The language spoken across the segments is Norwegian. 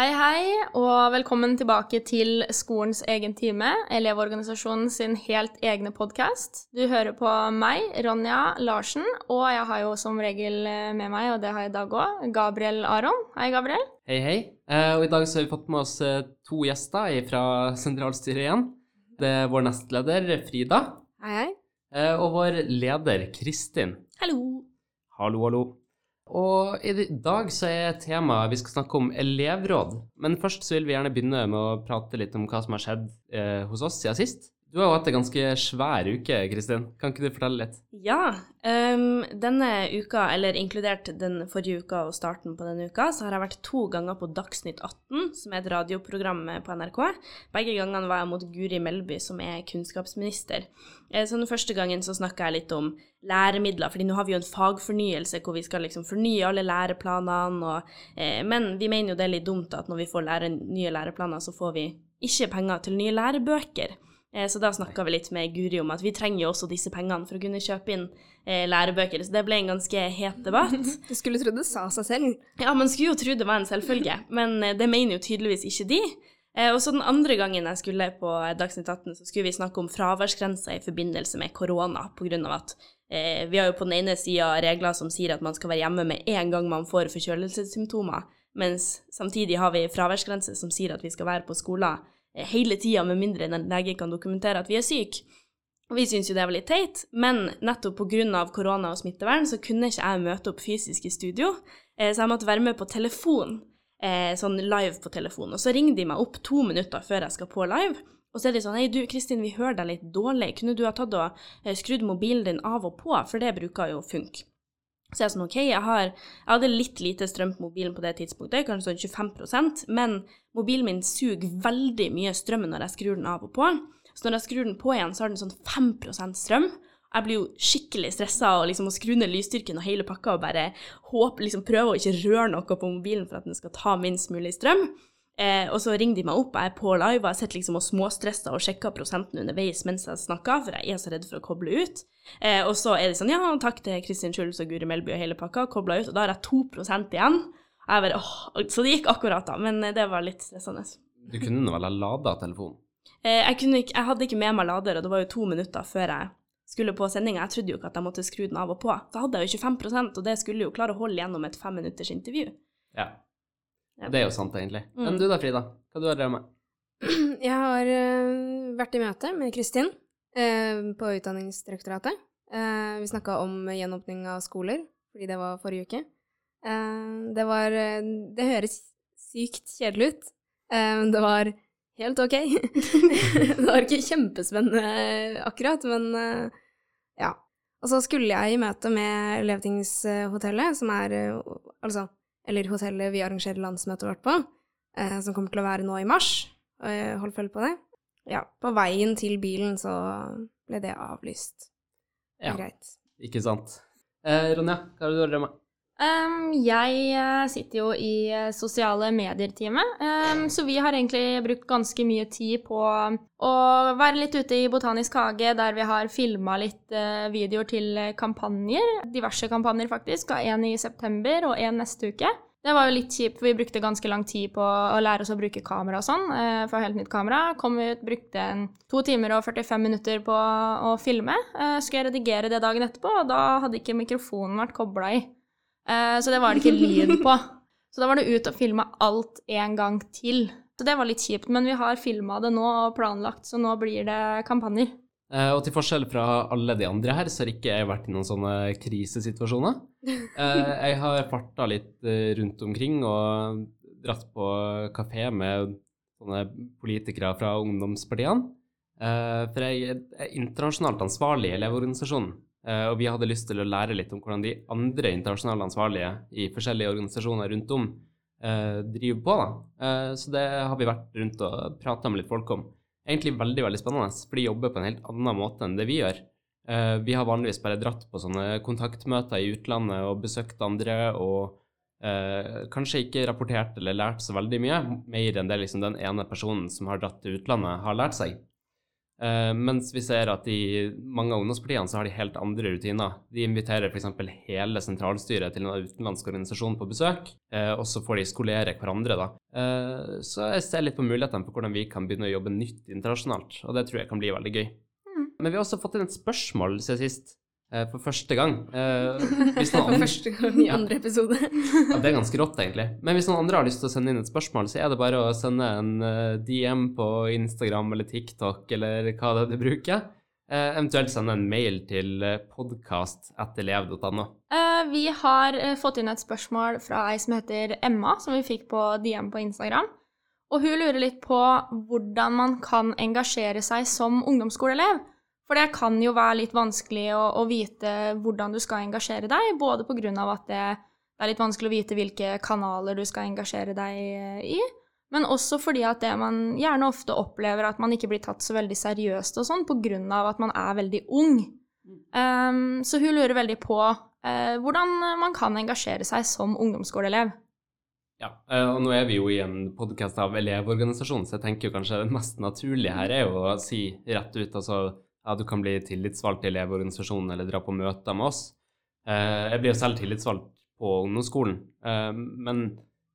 Hei, hei, og velkommen tilbake til skolens egen time, Elevorganisasjonen sin helt egne podkast. Du hører på meg, Ronja Larsen, og jeg har jo som regel med meg, og det har jeg i dag òg, Gabriel Aron. Hei, Gabriel. Hei, hei. Eh, og i dag så har vi fått med oss eh, to gjester fra sentralstyret igjen. Det er vår nestleder Frida. Hei, hei. Eh, og vår leder Kristin. Hallo. Hallo, hallo. Og i dag så er temaet vi skal snakke om elevråd. Men først så vil vi gjerne begynne med å prate litt om hva som har skjedd eh, hos oss siden sist. Du har jo hatt en ganske svær uke, Kristin. Kan ikke du fortelle litt? Ja. Um, denne uka, eller inkludert den forrige uka og starten på denne uka, så har jeg vært to ganger på Dagsnytt 18, som er et radioprogram på NRK. Begge gangene var jeg mot Guri Melby, som er kunnskapsminister. Eh, så den første gangen så snakka jeg litt om læremidler, fordi nå har vi jo en fagfornyelse hvor vi skal liksom fornye alle læreplanene, og, eh, men vi mener jo det er litt dumt at når vi får lære, nye læreplaner, så får vi ikke penger til nye lærebøker. Eh, så da snakka vi litt med Guri om at vi trenger jo også disse pengene for å kunne kjøpe inn eh, lærebøker. Så det ble en ganske het debatt. Du skulle tro det sa seg selv. Ja, man skulle jo tro det var en selvfølge, men eh, det mener jo tydeligvis ikke de. Og så den andre gangen jeg skulle på Dagsnytt 18, så skulle vi snakke om fraværsgrensa i forbindelse med korona, på grunn av at eh, vi har jo på den ene sida regler som sier at man skal være hjemme med en gang man får forkjølelsessymptomer, mens samtidig har vi fraværsgrense som sier at vi skal være på skolen hele tida, med mindre en lege kan dokumentere at vi er syke. Og vi syns jo det var litt teit, men nettopp pga. korona og smittevern så kunne ikke jeg møte opp fysisk i studio, eh, så jeg måtte være med på telefon, eh, sånn live på telefon. Og så ringer de meg opp to minutter før jeg skal på live, og så er de sånn Hei, du Kristin, vi hører deg litt dårlig, kunne du ha tatt og skrudd mobilen din av og på, for det bruker jo funke. Så jeg er sånn, OK, jeg, har, jeg hadde litt lite strøm på mobilen på det tidspunktet, kanskje sånn 25% men mobilen min suger veldig mye strøm når jeg skrur den av og på. Så når jeg skrur den på igjen, så har den sånn 5 strøm. Jeg blir jo skikkelig stressa og liksom må skru ned lysstyrken og hele pakka og bare håpe, liksom prøve å ikke røre noe på mobilen for at den skal ta minst mulig strøm. Eh, og så ringer de meg opp, jeg er på live, og jeg sitter liksom og småstresser og sjekker prosenten underveis mens jeg snakker, for jeg er så redd for å koble ut. Eh, og så er det sånn, ja, takk til Kristin Schulz og Guri Melby og hele pakka, kobla ut, og da har jeg 2 igjen. Jeg bare, åh, så det gikk akkurat, da, men det var litt stressende. Du kunne nå vel ha lada telefonen? Eh, jeg, ikke, jeg, hadde ikke med meg lader, og det var jo to minutter før jeg skulle på sendinga. Jeg trodde jo ikke at jeg måtte skru den av og på. Da hadde jeg jo 25% og det skulle jo klare å holde gjennom et fem minutters intervju. Ja. Det er jo sant, egentlig. Mm. Men du da, Frida? Hva du har du drevet med? Jeg har uh, vært i møte med Kristin uh, på Utdanningsdirektoratet. Uh, vi snakka om gjenåpning av skoler, fordi det var forrige uke. det var Det høres sykt kjedelig ut. det var helt ok. det var ikke kjempespennende akkurat, men ja. Og så skulle jeg i møte med Elevtingshotellet, som er altså eller hotellet vi arrangerer landsmøtet vårt på, eh, som kommer til å være nå i mars. Eh, hold følge på det. Ja, på veien til bilen så ble det avlyst. Ja, Greit. Ikke sant. Eh, Ronja, hva har du drevet med? Um, jeg uh, sitter jo i uh, sosiale medier-teamet, um, så vi har egentlig brukt ganske mye tid på å være litt ute i Botanisk hage, der vi har filma litt uh, videoer til kampanjer. Diverse kampanjer, faktisk. Og en i september og en neste uke. Det var jo litt kjipt, for vi brukte ganske lang tid på å lære oss å bruke kamera og sånn. For helt nytt kamera. Kom ut, brukte to timer og 45 minutter på å filme. Skulle jeg redigere det dagen etterpå, og da hadde ikke mikrofonen vært kobla i. Eh, så det var det ikke lyd på. Så da var det ut og filme alt en gang til. Så det var litt kjipt, men vi har filma det nå og planlagt, så nå blir det kampanjer. Eh, og til forskjell fra alle de andre her, så har ikke jeg vært i noen sånne krisesituasjoner. Eh, jeg har farta litt uh, rundt omkring og dratt på kafé med sånne politikere fra ungdomspartiene. for jeg er internasjonalt ansvarlig i Elevorganisasjonen. Eh, og vi hadde lyst til å lære litt om hvordan de andre internasjonale ansvarlige i forskjellige organisasjoner rundt om eh, driver på. da. Eh, så det har vi vært rundt og prata med litt folk om. Egentlig veldig veldig spennende, for de jobber på en helt annen måte enn det vi gjør. Vi har vanligvis bare dratt på sånne kontaktmøter i utlandet og besøkt andre og eh, kanskje ikke rapportert eller lært så veldig mye, mer enn det liksom den ene personen som har dratt til utlandet, har lært seg. Eh, mens vi ser at i mange av ungdomspartiene så har de helt andre rutiner. De inviterer f.eks. hele sentralstyret til en utenlandsk organisasjon på besøk, uh, og så får de skolere hverandre, da. Uh, så jeg ser litt på mulighetene for hvordan vi kan begynne å jobbe nytt internasjonalt, og det tror jeg kan bli veldig gøy. Mm. Men vi har også fått inn et spørsmål siden sist, for første gang. Eh, For første gang i andre episode. ja, det er ganske rått, egentlig. Men hvis noen andre har lyst til å sende inn et spørsmål, så er det bare å sende en eh, DM på Instagram eller TikTok eller hva det er du bruker. Eh, eventuelt sende en mail til eh, podkast.elev.no. Eh, vi har eh, fått inn et spørsmål fra ei som heter Emma, som vi fikk på DM på Instagram. Og hun lurer litt på hvordan man kan engasjere seg som ungdomsskoleelev. For det kan jo være litt vanskelig å, å vite hvordan du skal engasjere deg, både av at det, det er litt vanskelig å vite hvilke kanaler du skal engasjere deg eh, i, men også fordi at det man gjerne ofte opplever at man ikke blir tatt så veldig seriøst og sånn, av at man er veldig ung. Um, så hun lurer veldig på uh, hvordan man kan engasjere seg som ungdomsskoleelev. Ja, eh, og nå er vi jo i en podkast av Elevorganisasjonen, så jeg tenker jo kanskje det mest naturlige her er jo å si rett ut altså ja, du kan bli tillitsvalgt i Elevorganisasjonen eller dra på møter med oss. Eh, Jeg blir jo selv tillitsvalgt på ungdomsskolen, eh, men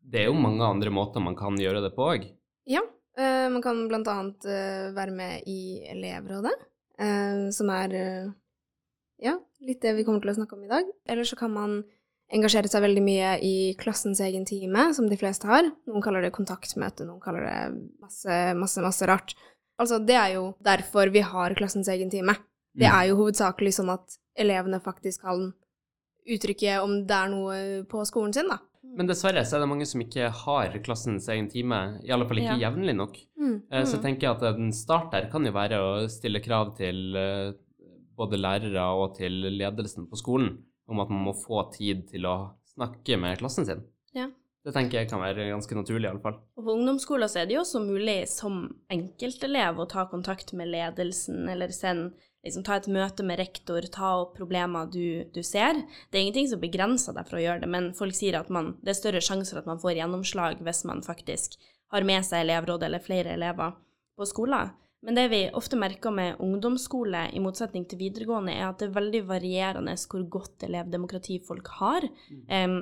det er jo mange andre måter man kan gjøre det på òg. Ja, eh, man kan blant annet være med i elevrådet, som er ja, litt det vi kommer til å snakke om i dag. Eller så kan man engasjere seg veldig mye i klassens egen time, som de fleste har. Noen kaller det kontaktmøte, noen kaller det masse, masse, masse rart. Altså, det er jo derfor vi har klassens egen time. Det er jo hovedsakelig sånn at elevene faktisk kan uttrykke om det er noe på skolen sin, da. Men dessverre så er det mange som ikke har klassens egen time, i alle fall ikke Ja. jevnlig nok. Mm. Eh, Så jeg mm. tenker at en start der kan jo være å stille krav til eh, både lærere og til ledelsen på skolen om at man må få tid til å snakke med klassen sin. Ja. Det tenker jeg kan være ganske naturlig, i alle fall. Og på ungdomsskolen så er det jo også mulig som enkeltelev å ta kontakt med ledelsen, eller send, liksom ta et møte med rektor, ta opp problemer du, du ser. Det er ingenting som begrenser deg for å gjøre det, men folk sier at man, det er større sjanser at man får gjennomslag hvis man faktisk har med seg elevråd eller flere elever på skolen. Men det vi ofte merker med ungdomsskole, i motsetning til videregående, er at det er veldig varierende hvor godt elevdemokrati folk har. Em,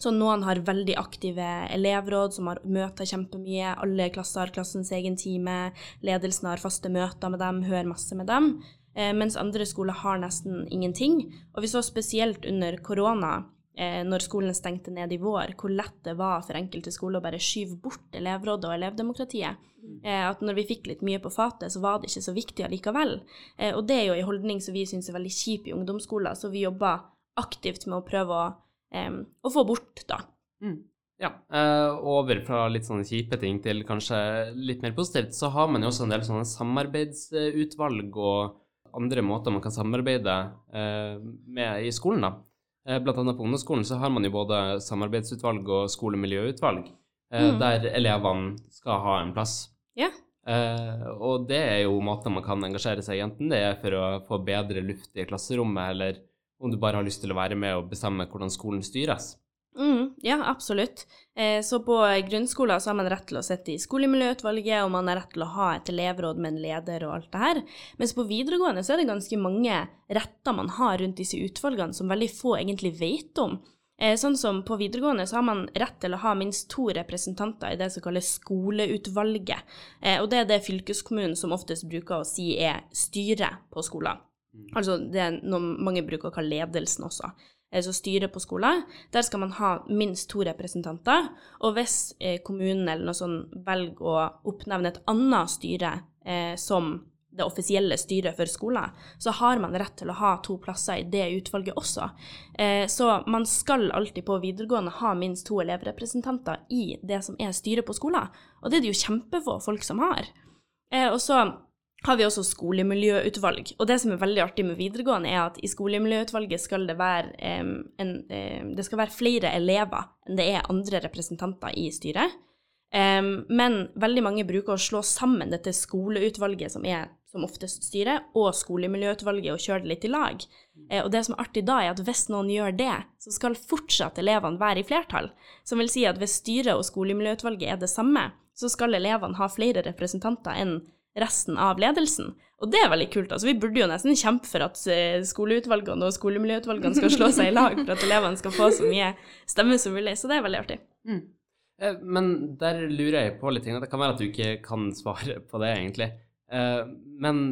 så noen har veldig aktive elevråd som har møter kjempemye. Alle klasser har klassens egen time. Ledelsen har faste møter med dem, hører masse med dem. Eh, mens andre skoler har nesten ingenting. Og vi så spesielt under korona, eh, når skolen stengte ned i vår, hvor lett det var for enkelte skoler å bare skyve bort elevrådet og elevdemokratiet. Eh, at når vi fikk litt mye på fatet, så var det ikke så viktig allikevel. Og det er jo en holdning som vi syns er veldig kjip i ungdomsskolen, så vi jobber aktivt med å prøve å, å få bort, da. Ja, eh, over fra litt sånne kjipe ting til kanskje litt mer positivt, så har man jo også en del sånne samarbeidsutvalg og andre måter man kan samarbeide eh, med i skolen, da. Eh, Blant annet på ungdomsskolen så har man jo både samarbeidsutvalg og skolemiljøutvalg, Mm. der elevene skal ha en plass. Ja. Og det er jo måter man kan engasjere seg i, enten det er for å få bedre luft i klasserommet, eller om du bare har lyst til å være med og bestemme hvordan skolen styres. Mm, ja, absolutt. Eh, så på grunnskolen så har man rett til å sitte i skolemiljøutvalget, og man har rett til å ha et elevråd med en leder og alt det her. Mens på videregående så er det ganske mange retter man har rundt disse utvalgene som veldig få egentlig vet om. Eh, sånn som på videregående så har man rett til å ha minst to representanter i det som kalles skoleutvalget. Eh, og det er det fylkeskommunen som oftest bruker å si er styret på skolen. Altså det er noe mange bruker å kalle ledelsen også. Eh, Så styret på skolen, der skal man ha minst to representanter. Og hvis eh, kommunen eller noe sånt velger å oppnevne et annet styre eh, som det offisielle styret for skolen, så har man rett til å ha to plasser i det utvalget også. Eh, så man skal alltid på videregående ha minst to elevrepresentanter i det som er styret på skolen. Og det er det jo kjempefå folk som har. Eh, og så har vi også skolemiljøutvalg. Og det som er veldig artig med videregående, er at i skolemiljøutvalget skal det være, um, en, um, det skal være flere elever enn det er andre representanter i styret. Um, men veldig mange bruker å slå sammen dette skoleutvalget, som er som oftest styret, og skolemiljøutvalget, og kjøre det litt i lag. Uh, og det som er artig da, er at hvis noen gjør det, så skal fortsatt elevene være i flertall. Som vil si at hvis styret og skolemiljøutvalget er det samme, så skal elevene ha flere representanter enn resten av ledelsen. Og det er veldig kult. altså Vi burde jo nesten kjempe for at eh, skoleutvalgene og skolemiljøutvalgene skal slå seg i lag for at elevene skal få så mye stemme som mulig. Så det er veldig artig. Mm. Eh, men der lurer jeg på litt ting. Det kan være at du ikke kan svare på det, egentlig. Eh, men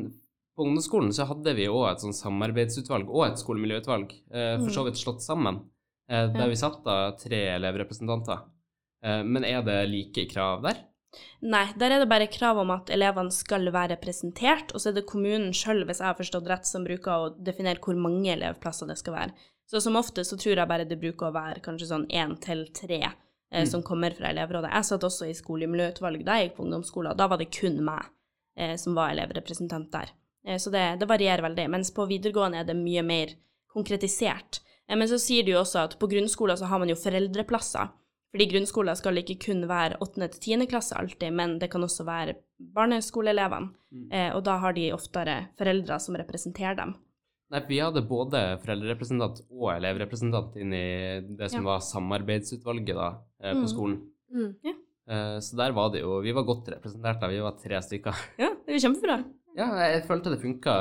på ungdomsskolen så hadde vi òg et sånn samarbeidsutvalg og et skolemiljøutvalg, for så vidt slått sammen, der vi satt da tre elevrepresentanter. Men er det like krav der? Nei, der er det bare krav om at elevene skal være representert, og så er det kommunen sjøl, hvis jeg har forstått rett, som bruker å definere hvor mange elevplasser det skal være. Så som ofte så tror jeg bare det bruker å være kanskje sånn én til tre eh, mm. som kommer fra elevrådet. Jeg satt også i skolemiljøutvalg da jeg gikk på ungdomsskolen, da var det kun meg eh, som var elevrepresentant der. Eh, så det, det, varierer veldig. Mens på videregående er det mye mer konkretisert. Eh, men så sier de jo også at på grunnskolen så har man jo foreldreplasser. Fordi grunnskolen skal ikke kun være 8. til 10. klasse alltid, men det kan også være barneskoleelevene. Mm. Eh, og da har de oftere foreldre som representerer dem. Nei, vi hadde både foreldrerepresentant og elevrepresentant inn i det som ja. var samarbeidsutvalget da, eh, på mm. skolen. Mm. Ja. Eh, så der var det jo Vi var godt representert da, vi var tre stykker. Ja, det var kjempebra. Ja, jeg følte det funka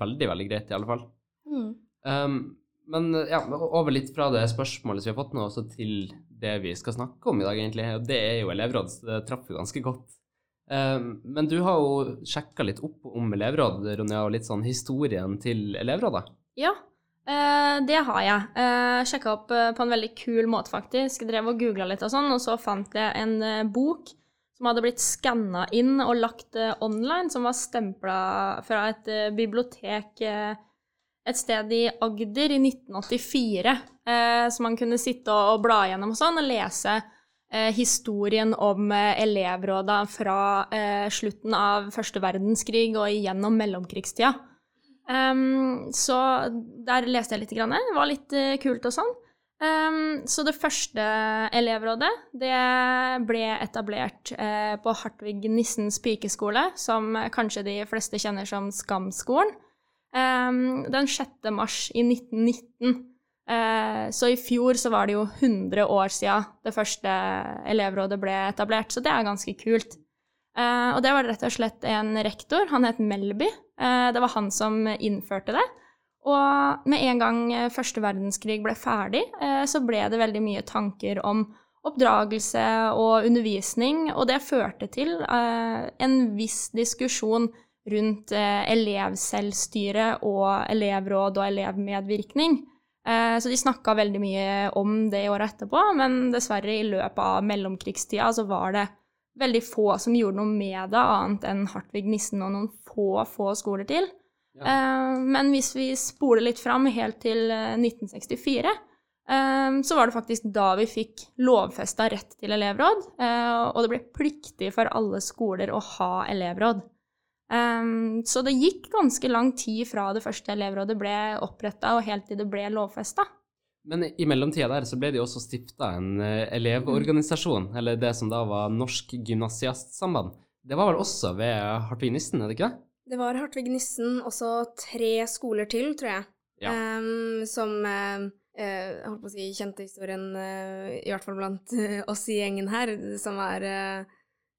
veldig, veldig greit, i alle fall. Mm. Um, men ja, over litt fra det spørsmålet som vi har fått nå, også til det vi skal snakke om i dag, egentlig. Og det er jo elevråd, det traff jo ganske godt. Um, men du har jo sjekka litt opp om elevråd, Ronja, og litt sånn historien til elevrådet? Ja, uh, det har jeg. Uh, sjekka opp uh, på en veldig kul måte, faktisk. Drev og googla litt og sånn, og så fant jeg en bok som hadde blitt skanna inn og lagt online, som var stempla fra et bibliotek et sted i Agder i 1984. Eh, som man kunne sitte og, og bla gjennom og sånn, og lese eh, historien om eh, elevråda fra eh, slutten av første verdenskrig og igjennom mellomkrigstida. Um, så der leste jeg litt. Grann. Det var litt uh, kult og sånn. Um, så det første elevrådet det ble etablert uh, på Hartvig Nissens pikeskole, som kanskje de fleste kjenner som Skamskolen. Um, den 6. mars i 1919. Uh, så i fjor så var det jo 100 år siden det første elevrådet ble etablert, så det er ganske kult. Uh, og det var rett og slett en rektor, han het Melby. Uh, det var han som innførte det. Og med en gang første verdenskrig ble ferdig, så ble det veldig mye tanker om oppdragelse og undervisning, og det førte til en viss diskusjon rundt eh, elevselvstyre og elevråd og elevmedvirkning. Eh, så de snakka veldig mye om det i året etterpå, men dessverre, i løpet av mellomkrigstida så var det veldig få som gjorde noe med det, annet enn Hartvig Nissen og noen få, få skoler til. Ja. Eh, men hvis vi spoler litt fram helt til 1964, så var det faktisk da vi fikk lovfesta rett til elevråd, og det ble pliktig for alle skoler å ha elevråd. Um, så det gikk ganske lang tid fra det første elevrådet ble oppretta og helt til det ble lovfesta. Men i mellomtida der så ble det jo også stifta en uh, elevorganisasjon, mm. eller det som da var Norsk Gymnasiastsamband. Det var vel også ved Hartvig Nissen, er det ikke det? Det var Hartvig Nissen, også tre skoler til, tror jeg, ja. um, som uh, jeg holdt på å si kjente historien, uh, i hvert fall blant oss i gjengen her, som er Eh,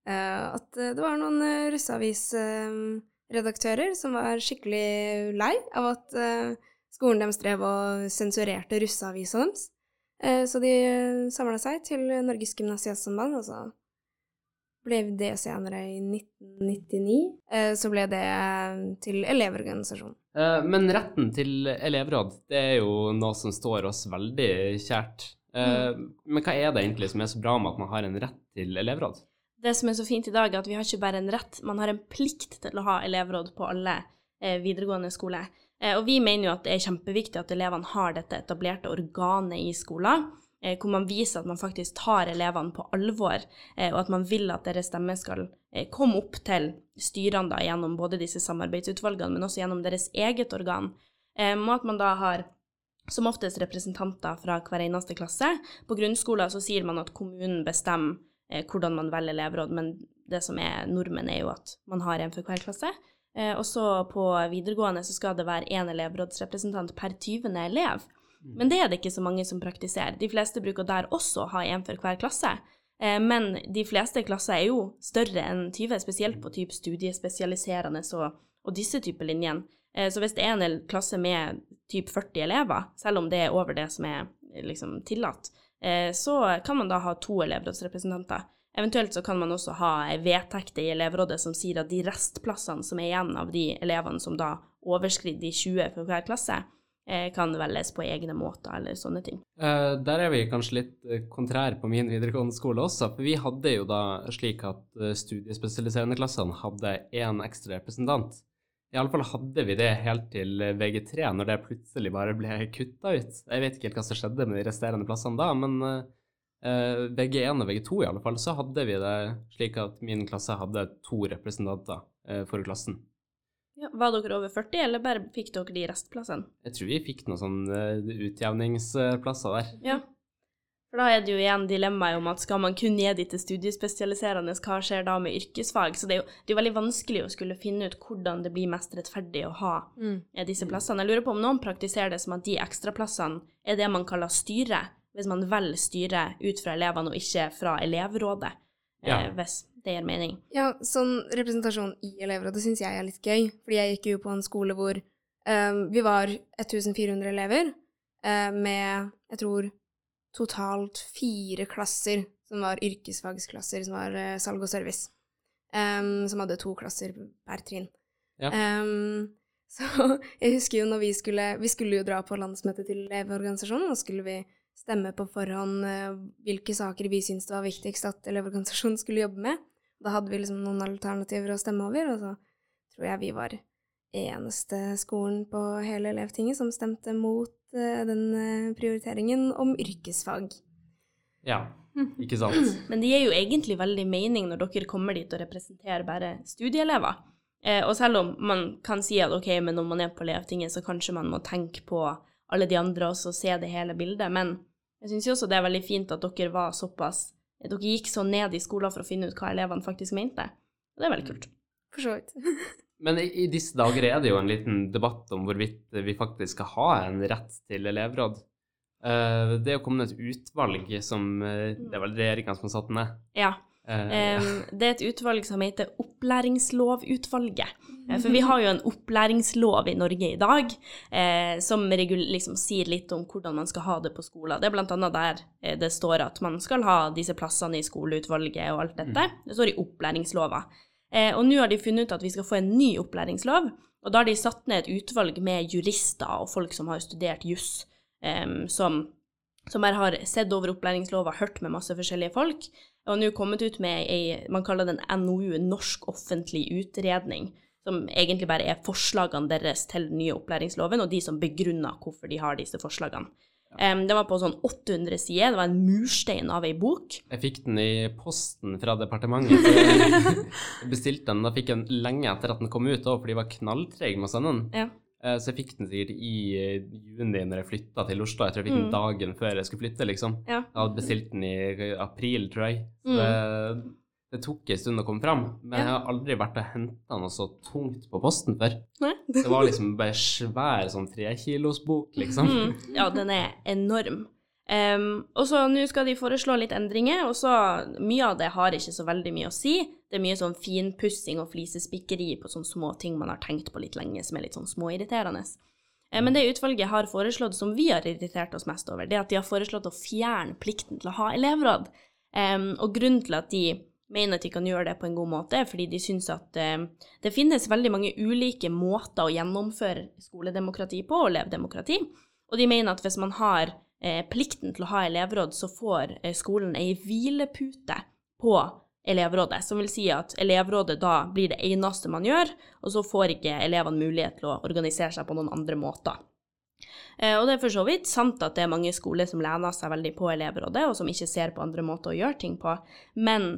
at eh, det var noen eh, russeavisredaktører som var skikkelig lei av at skolen deres drev og sensurerte russeavisa deres. Så de samla seg til Norges Gymnasiastsamband, og så ble det senere i 1999. Så ble det til Elevorganisasjonen. Men retten til elevråd, det er jo noe som står oss veldig kjært. Mm. Men hva er det egentlig som er så bra med at man har en rett til elevråd? Det som er så fint i dag, er at vi har ikke bare en rett, man har en plikt til å ha elevråd på alle eh, videregående skoler. Eh, og vi mener jo at det er kjempeviktig at elevene har dette etablerte organet i skolen, eh, hvor man viser at man faktisk tar elevene på alvor, eh, og at man vil at deres stemme skal eh, komme opp til styrene da, gjennom både disse samarbeidsutvalgene, men også gjennom deres eget organ. Eh, og at man da har som oftest representanter fra hver eneste klasse. På grunnskolen så sier man at kommunen bestemmer hvordan man velger elevråd, men det som er normen, er jo at man har en for hver klasse. Eh, og så på videregående så skal det være én elevrådsrepresentant per 20. elev. Mm. Men det er det ikke så mange som praktiserer. De fleste bruker der også å ha en for hver klasse. Eh, men de fleste klasser er jo større enn 20, spesielt på typ studiespesialiserende og, og disse typer linjene. Eh, så hvis det er en klasse med typ 40 elever, selv om det er over det som er liksom tillatt, eh, så kan man da ha to elevrådsrepresentanter. Eventuelt så kan man også ha vedtekter i elevrådet som sier at de restplassene som er igjen av de elevene som da overskrider de 20 for hver klasse, Eh, kan velges på egne måter, eller sånne ting. Uh, der er vi kanskje litt kontrære kontrær på min videregående skole også, for vi hadde jo da slik at studiespesialiserende klassene hadde én ekstra representant. Iallfall hadde vi det helt til VG3, når det plutselig bare ble kutta ut. Jeg vet ikke helt hva som skjedde med de resterende plassene da, men VG1 og VG2 i alle fall, så hadde vi det slik at min klasse hadde to representanter for klassen. Ja, var dere over 40, eller bare fikk dere de restplassene? Jeg tror vi fikk noen sånne uh, utjevningsplasser der. Ja. For da er det jo igjen dilemmaet om at skal man kun gi de til studiespesialiserende, hva skjer da med yrkesfag? Så det er jo det er veldig vanskelig å skulle finne ut hvordan det blir mest rettferdig å ha mm. disse plassene. Jeg lurer på om noen praktiserer det som at de ekstraplassene er det man kaller styre, hvis man velger styre ut fra elevene og ikke fra elevrådet. Ja. Eh, hvis det gir mening. Ja, sånn representasjon i elevrådet syns jeg er litt gøy, fordi jeg gikk jo på en skole hvor um, vi var 1400 elever, uh, med jeg tror totalt fire klasser som var yrkesfagsklasser, som var uh, salg og service. Um, som hadde to klasser per trinn. Ja. Um, så jeg husker jo når vi skulle Vi skulle jo dra på landsmøtet til Elevorganisasjonen, og skulle vi stemme på forhånd uh, hvilke saker vi syntes det var viktigst at Elevorganisasjonen skulle jobbe med. Da hadde vi liksom noen alternativer å stemme over, og så tror jeg vi var eneste skolen på hele Elevtinget som stemte mot uh, den uh, prioriteringen om yrkesfag. Ja, ikke sant. Men det gir jo egentlig veldig mening når dere kommer dit og representerer bare studieelever. Eh, og selv om man kan si at ok, men når man er på Elevtinget, så kanskje man må tenke på alle de andre også, og se det hele bildet. Men jeg syns også det er veldig fint at dere var såpass dere gikk så ned i skolen for å finne ut hva elevene faktisk mente. Og det er veldig kult. For så vidt. Men i, i, disse dager er det jo en liten debatt om hvorvidt vi faktisk skal ha en rett til elevråd. Uh, det er jo kommet et utvalg som uh, Det er vel regjeringa som har satt ned? Ja. Um, det er et utvalg som heter Opplæringslovutvalget. Eh, for vi har jo en opplæringslov i Norge i dag eh, som liksom sier litt om hvordan man skal ha det på skolen. Det er bl.a. der eh, det står at man skal ha disse plassene i skoleutvalget og alt dette. Mm. Det står i opplæringslova. Eh, og nå har de funnet ut at vi skal få en ny opplæringslov, og da har de satt ned et utvalg med jurister og folk som har studert juss, som som bare har sett over opplæringslova, hørt med masse forskjellige folk, og nå kommet ut med ei man kaller den en NOU, Norsk offentlig utredning, som egentlig bare er forslagene deres til den nye opplæringsloven, og de som begrunner hvorfor de har disse forslagene. Um, den var på sånn 800 sider, det var en murstein av ei bok. Jeg fikk den i posten fra departementet. Jeg bestilte den, da fikk jeg den lenge etter at den kom ut, for de var knalltrege med å sende den. Ja. Eh, så jeg fikk den sikkert i eh, juni når jeg flytta til Oslo. Jeg tror jeg fikk den mm. dagen før jeg skulle flytte, liksom. Ja. Jeg hadde bestilt den i april, tror jeg. Så mm. det, det tok en stund å komme fram. Men jeg har aldri vært og henta noe så tungt på posten før. Nei. det var liksom bare svær sånn trekilosbok, liksom. Mm. Ja, den er enorm. Um, og så nå skal de foreslå litt endringer, og så mye av det har ikke så veldig mye å si. Det er mye sånn finpussing og flisespikkeri på sånne små ting man har tenkt på litt lenge, som er litt sånn småirriterende. Um, men det utvalget har foreslått, som vi har irritert oss mest over, det er at de har foreslått å fjerne plikten til å ha elevråd. Um, og grunnen til at de mener at de kan gjøre det på en god måte, fordi de syns at det finnes veldig mange ulike måter å gjennomføre skoledemokrati på, og elevdemokrati. Og de mener at hvis man har eh, plikten til å ha elevråd, så får eh, skolen ei hvilepute på elevrådet, som vil si at elevrådet da blir det eneste man gjør, og så får ikke elevene mulighet til å organisere seg på noen andre måter. Eh, og det er for så vidt sant at det er mange skoler som lener seg veldig på elevrådet, og som ikke ser på andre måter å gjøre ting på, men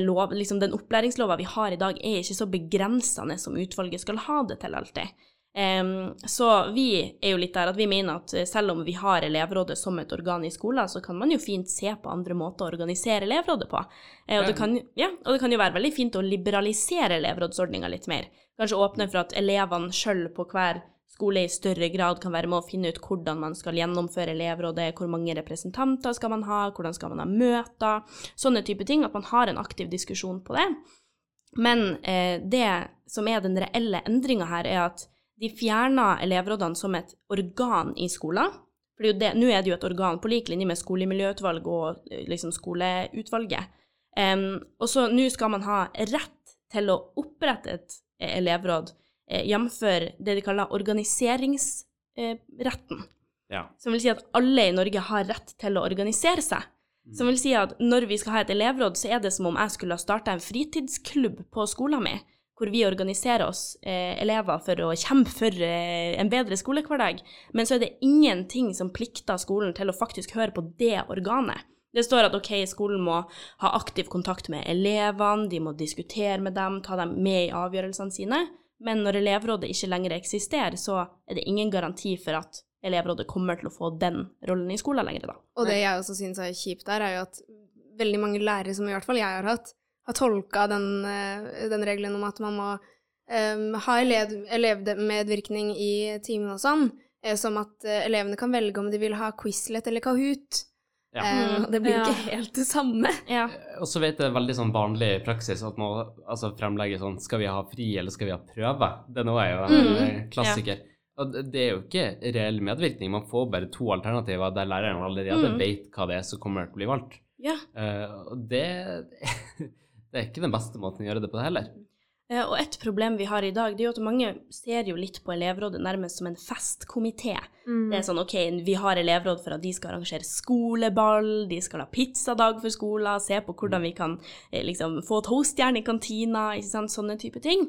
lov, liksom den opplæringslova vi har i dag, er ikke så begrensende som utvalget skal ha det til alltid. Um, så vi er jo litt der at vi mener at eh, selv om vi har elevrådet som et organ i skolen, så kan man jo fint se på andre måter å organisere elevrådet på. Uh, og, det kan, ja, og, det kan, jo være veldig fint å liberalisere elevrådsordninga litt mer. Kanskje åpne for at elevene sjøl på hver skole i større grad kan være med å finne ut hvordan man skal gjennomføre elevrådet, hvor mange representanter skal man ha, hvordan skal man ha møter, sånne type ting. At man har en aktiv diskusjon på det. Men eh, det som er den reelle endringa her, er at de fjerna elevrådene som et organ i skolen. For nå er det jo et organ på lik linje med skolemiljøutvalg og eh, liksom skoleutvalget. Um, og så nå skal man ha rett til å opprette et eh, elevråd, eh, jf. det de kaller organiseringsretten. Ja. Som vil si at alle i Norge har rett til å organisere seg. Som vil si at når vi skal ha et elevråd, så er det som om jeg skulle ha starta en fritidsklubb på skolen min, hvor vi organiserer oss eh, elever for å kjempe for eh, en bedre skolehverdag. Men så er det ingenting som plikter skolen til å faktisk høre på det organet. Det står at ok, skolen må ha aktiv kontakt med elevene, de må diskutere med dem, ta dem med i avgjørelsene sine. Men når elevrådet ikke lenger eksisterer, så er det ingen garanti for at elevrådet kommer til å få den rollen i skolen lenger, da. Og det jeg også syns er kjipt der, er jo at veldig mange lærere, som i hvert fall jeg har hatt, har tolka den, eh, den regelen om at man må um, ha elev, elevmedvirkning i timen og sånn, eh, som at eh, elevene kan velge om de vil ha Quizlet eller Kahoot. Ja. Eh, Mm, det blir jo ja. ikke helt det samme. Ja. Og så vet jeg det veldig sånn vanlig praksis at man altså fremlegger sånn Skal vi ha fri, eller skal vi ha prøve? Det nå er jo en Mm. eh, klassiker. Og det- det er jo ikke reell medvirkning. Man får bare to alternativer der læreren allerede Mm. vet hva det er som kommer til å bli valgt. ja. Eh, og det, det er ikke den beste måten å gjøre det på det heller. Eh, Og et problem vi har i dag, det er jo at mange ser jo litt på elevrådet nærmest som en festkomité. Mm. Det er sånn OK, vi har elevråd for at de skal arrangere skoleball, de skal ha pizzadag for skolen, se på hvordan vi kan eh, liksom få toastjern i kantina, ikke sant, sånne type ting.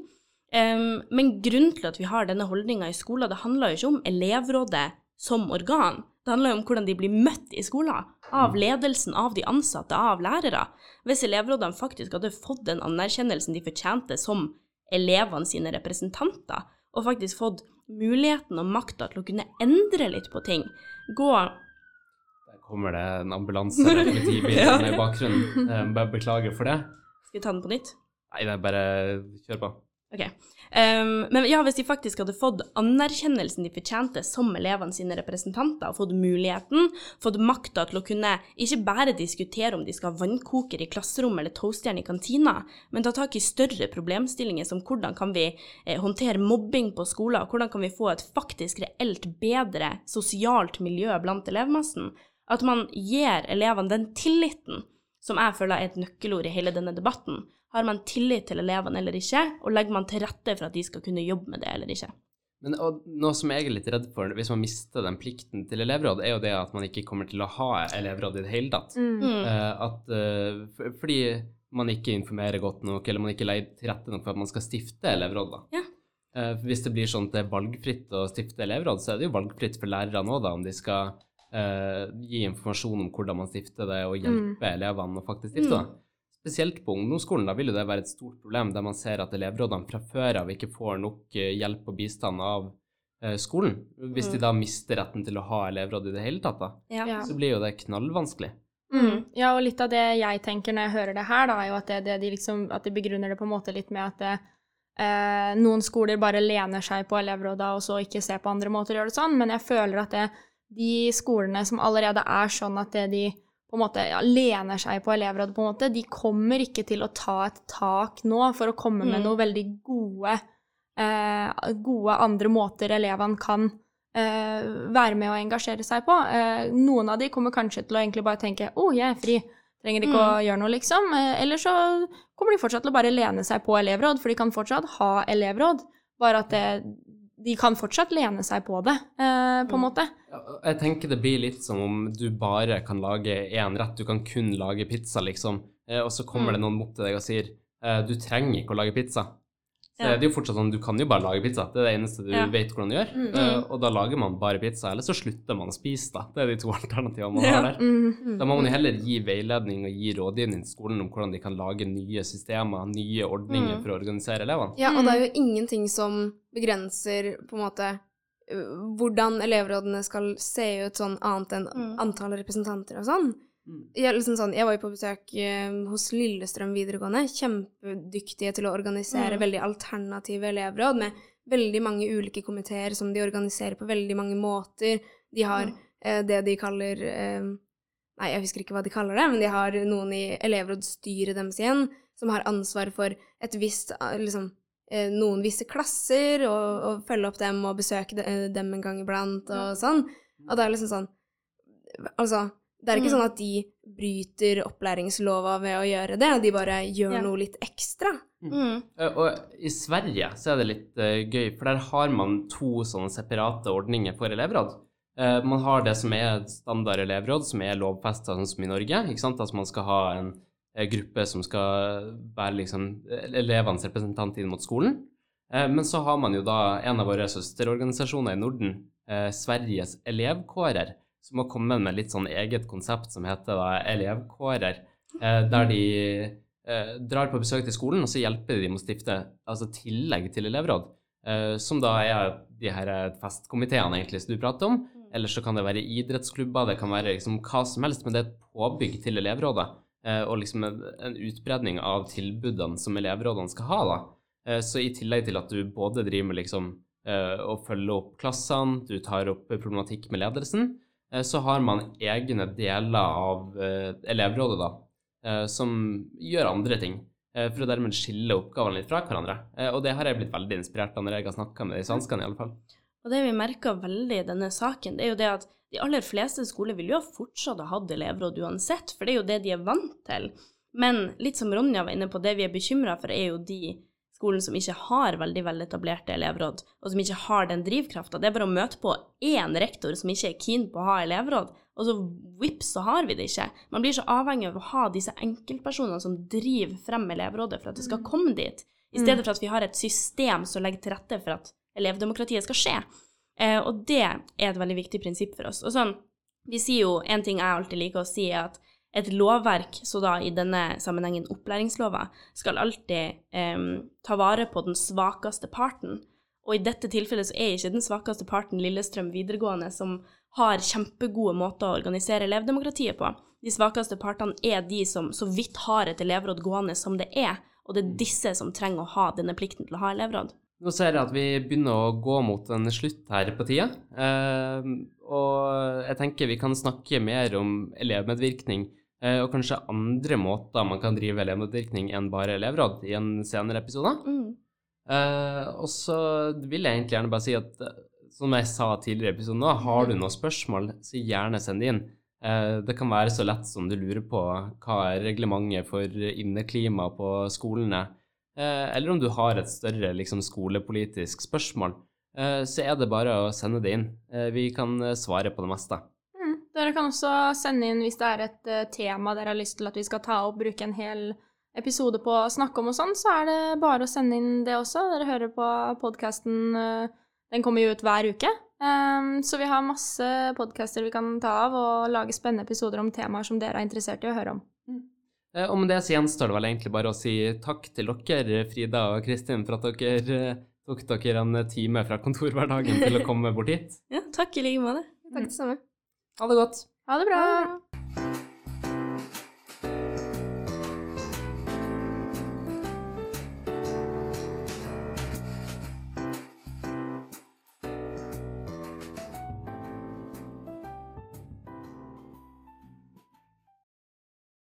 Um, men grunnen til at vi har denne holdninga i skolen, det handler jo ikke om elevrådet som organ. Det handler jo om hvordan de blir møtt i skolen. Av ledelsen, av de ansatte, av lærere. Hvis elevrådene faktisk hadde fått den anerkjennelsen de fortjente som elevene sine representanter, og faktisk fått muligheten og makta til å kunne endre litt på ting, gå Der kommer det en ambulanse eller politibil Ja. i bakgrunnen. Jeg bare beklager for det. Skal vi ta den på nytt? Nei, det er bare kjør på. Ok. Um, men ja, hvis de faktisk hadde fått anerkjennelsen de fortjente som elevene sine representanter, og fått muligheten, fått makta til å kunne ikke bare diskutere om de skal ha vannkoker i klasserommet eller toastjern i kantina, men ta tak i større problemstillinger som hvordan kan vi eh, håndtere mobbing på skolen, hvordan kan vi få et faktisk reelt bedre sosialt miljø blant elevmassen, at man gir elevene den tilliten som jeg føler er et nøkkelord i hele denne debatten. Har man tillit til elevene eller ikke, og legger man til rette for at de skal kunne jobbe med det eller ikke? Men og noe som jeg er litt redd for hvis man mister den plikten til elevråd, er jo det at man ikke kommer til å ha elevråd i det hele tatt. Mm. Mm. Eh, at, uh, fordi man ikke informerer godt nok, eller man ikke legger til rette nok for at man skal stifte elevråd. da. Ja. Uh, hvis det blir sånn at det er valgfritt å stifte elevråd, så er det jo valgfritt for lærerne òg, da, om de skal eh, gi informasjon om hvordan man stifter det, og hjelpe elevene å faktisk stifte det. Spesielt på ungdomsskolen da vil jo det være et stort problem, der man ser at elevrådene fra før av ikke får nok eh, hjelp og bistand av eh, skolen. Hvis de da mister retten til å ha elevråd i det hele tatt, da, Ja. Ja. så blir jo det knallvanskelig. Mm. Ja, og litt av det jeg tenker når jeg hører det her, da, er jo at, det, det de, liksom, at de begrunner det på en måte litt med at det, eh, noen skoler bare lener seg på elevråda og så ikke ser på andre måter å gjøre det sånn, men jeg føler at det, de skolene som allerede er sånn at det de på en måte ja, lener seg på elevrådet, på en måte, de kommer ikke til å ta et tak nå for å komme med noen veldig gode, eh, gode andre måter elevene kan eh, være med å engasjere seg på. Eh, noen av de kommer kanskje til å egentlig bare tenke 'Å, jeg er fri'. Trenger ikke å gjøre noe, liksom. Eh, eller så kommer de fortsatt til å bare lene seg på elevråd, for de kan fortsatt ha elevråd. Bare at det, de kan fortsatt lene seg på det, eh, på en måte. Jeg tenker det blir litt som om du bare kan lage én rett. Du kan kun lage pizza, liksom. Eh, Og så kommer det noen mot til deg og sier eh, du trenger ikke å lage pizza. Så Ja. Det er jo fortsatt sånn, Du kan jo bare lage pizza. Det er det eneste du Ja. vet hvordan du gjør. Mm. Eh, Og da lager man bare pizza, eller så slutter man å spise, da. Det er de to alternativene man Ja. har der. Mm. Da må man jo heller gi veiledning og gi rådgivning til skolen om hvordan de kan lage nye systemer, nye ordninger Mm. for å organisere elevene. Ja, og det er jo ingenting som begrenser på en måte øh, hvordan elevrådene skal se ut sånn annet enn Mm. antall representanter og sånn. Mm. Jeg, liksom sånn, jeg var jo på besøk eh, hos Lillestrøm videregående, kjempedyktige til å organisere Mm. veldig alternative elevråd med veldig mange ulike komiteer som de organiserer på veldig mange måter. De har eh, det de kaller eh, Nei, jeg husker ikke hva de kaller det, men de har noen i elevrådsstyret deres igjen som har ansvar for et visst eh, liksom, eh, noen visse klasser, og, og følge opp dem og besøke eh, dem en gang iblant og sånn. Og det er liksom sånn Altså, det er ikke Mm. sånn at de bryter opplæringslova ved å gjøre det, de bare gjør Ja. noe litt ekstra. Mm. Mm. Og i Sverige så er det litt uh, gøy, for der har man to sånne separate ordninger for elevråd. Uh, man har det som er standard elevråd, som er lovfesta sånn som i Norge. ikke sant? Altså man skal ha en eh, gruppe som skal være liksom eh, elevenes representant inn mot skolen. Eh, men så har man jo da en av våre søsterorganisasjoner i Norden, eh, Sveriges elevkårer, som har kommet med litt sånn eget konsept som heter da elevkårer, eh, der de eh, drar på besøk til skolen, og så hjelper de med å stifte altså tillegg til elevråd, eh, som da er de her festkomiteene egentlig som du prater om. Eller så kan det være idrettsklubber, det kan være liksom hva som helst, men det er et påbygg til elevrådet. eh, og liksom en, en utbredning av tilbudene som elevrådene skal ha, da. Eh, så i tillegg til at du både driver med liksom å følge opp klassene, du tar opp problematikk med ledelsen, så har man egne deler av eh, elevrådet da, eh, som gjør andre ting, eh, for å dermed skille oppgavene litt fra hverandre. Eh, og det har jeg blitt veldig inspirert av når jeg har snakka med de svenskene, i alle fall. Og det vi merker veldig i denne saken, det er jo det at de aller fleste skoler vil jo fortsatt ha hatt elevråd uansett, for det er jo det de er vant til. Men litt som Ronja var inne på, det vi er bekymra for, er jo de skolene som ikke har veldig veletablerte elevråd, og som ikke har den drivkrafta. Det er bare å møte på én rektor som ikke er keen på å ha elevråd, og så vips, så har vi det ikke. Man blir så avhengig av å ha disse enkeltpersonene som driver frem elevrådet for at det skal komme dit, i stedet for at vi har et system som legger til rette for at elevdemokratiet skal skje. Eh, og det er et veldig viktig prinsipp for oss. Og sånn, vi sier jo, en ting jeg alltid liker å si, er at et lovverk, så da i denne sammenhengen opplæringslova, skal alltid um, ta vare på den svakeste parten. Og i dette tilfellet så er ikke den svakeste parten Lillestrøm videregående, som har kjempegode måter å organisere elevdemokratiet på. De svakeste partene er de som så vidt har et elevråd gående som det er, og det er disse som trenger å ha denne plikten til å ha elevråd. Nå ser jeg at vi begynner å gå mot en slutt her på tida. Eh, og jeg tenker vi kan snakke mer om elevmedvirkning, og kanskje andre måter man kan drive elevmedvirkning enn bare elevråd i en senere episode. Mm. Eh, og så vil jeg egentlig gjerne bare si at eh, som jeg sa tidligere i episoden, nå, har du noen spørsmål, så gjerne send det inn. Eh, det kan være så lett som du lurer på hva er reglementet for inneklima på skolene, eh, eller om du har et større liksom, skolepolitisk spørsmål, eh, så er det bare å sende det inn. Eh, vi kan eh, svare på det meste. Mm. Dere kan også sende inn hvis det er et eh, tema dere har lyst til at vi skal ta opp, bruke en hel episode på å snakke om og sånn, så er det bare å sende inn det også. Dere hører på podkasten Den kommer jo ut hver uke. Um, så vi har masse podcaster vi kan ta av og lage spennende episoder om temaer som dere er interessert i å høre om. Eh, og med det så gjenstår det vel egentlig bare å si takk til dere, Frida og Kristin, for at dere eh, tok dere en time fra kontorhverdagen til å komme bort hit. Ja, takk i like måte. Takk det samme. Ha det godt. Ha det bra! Ha det bra.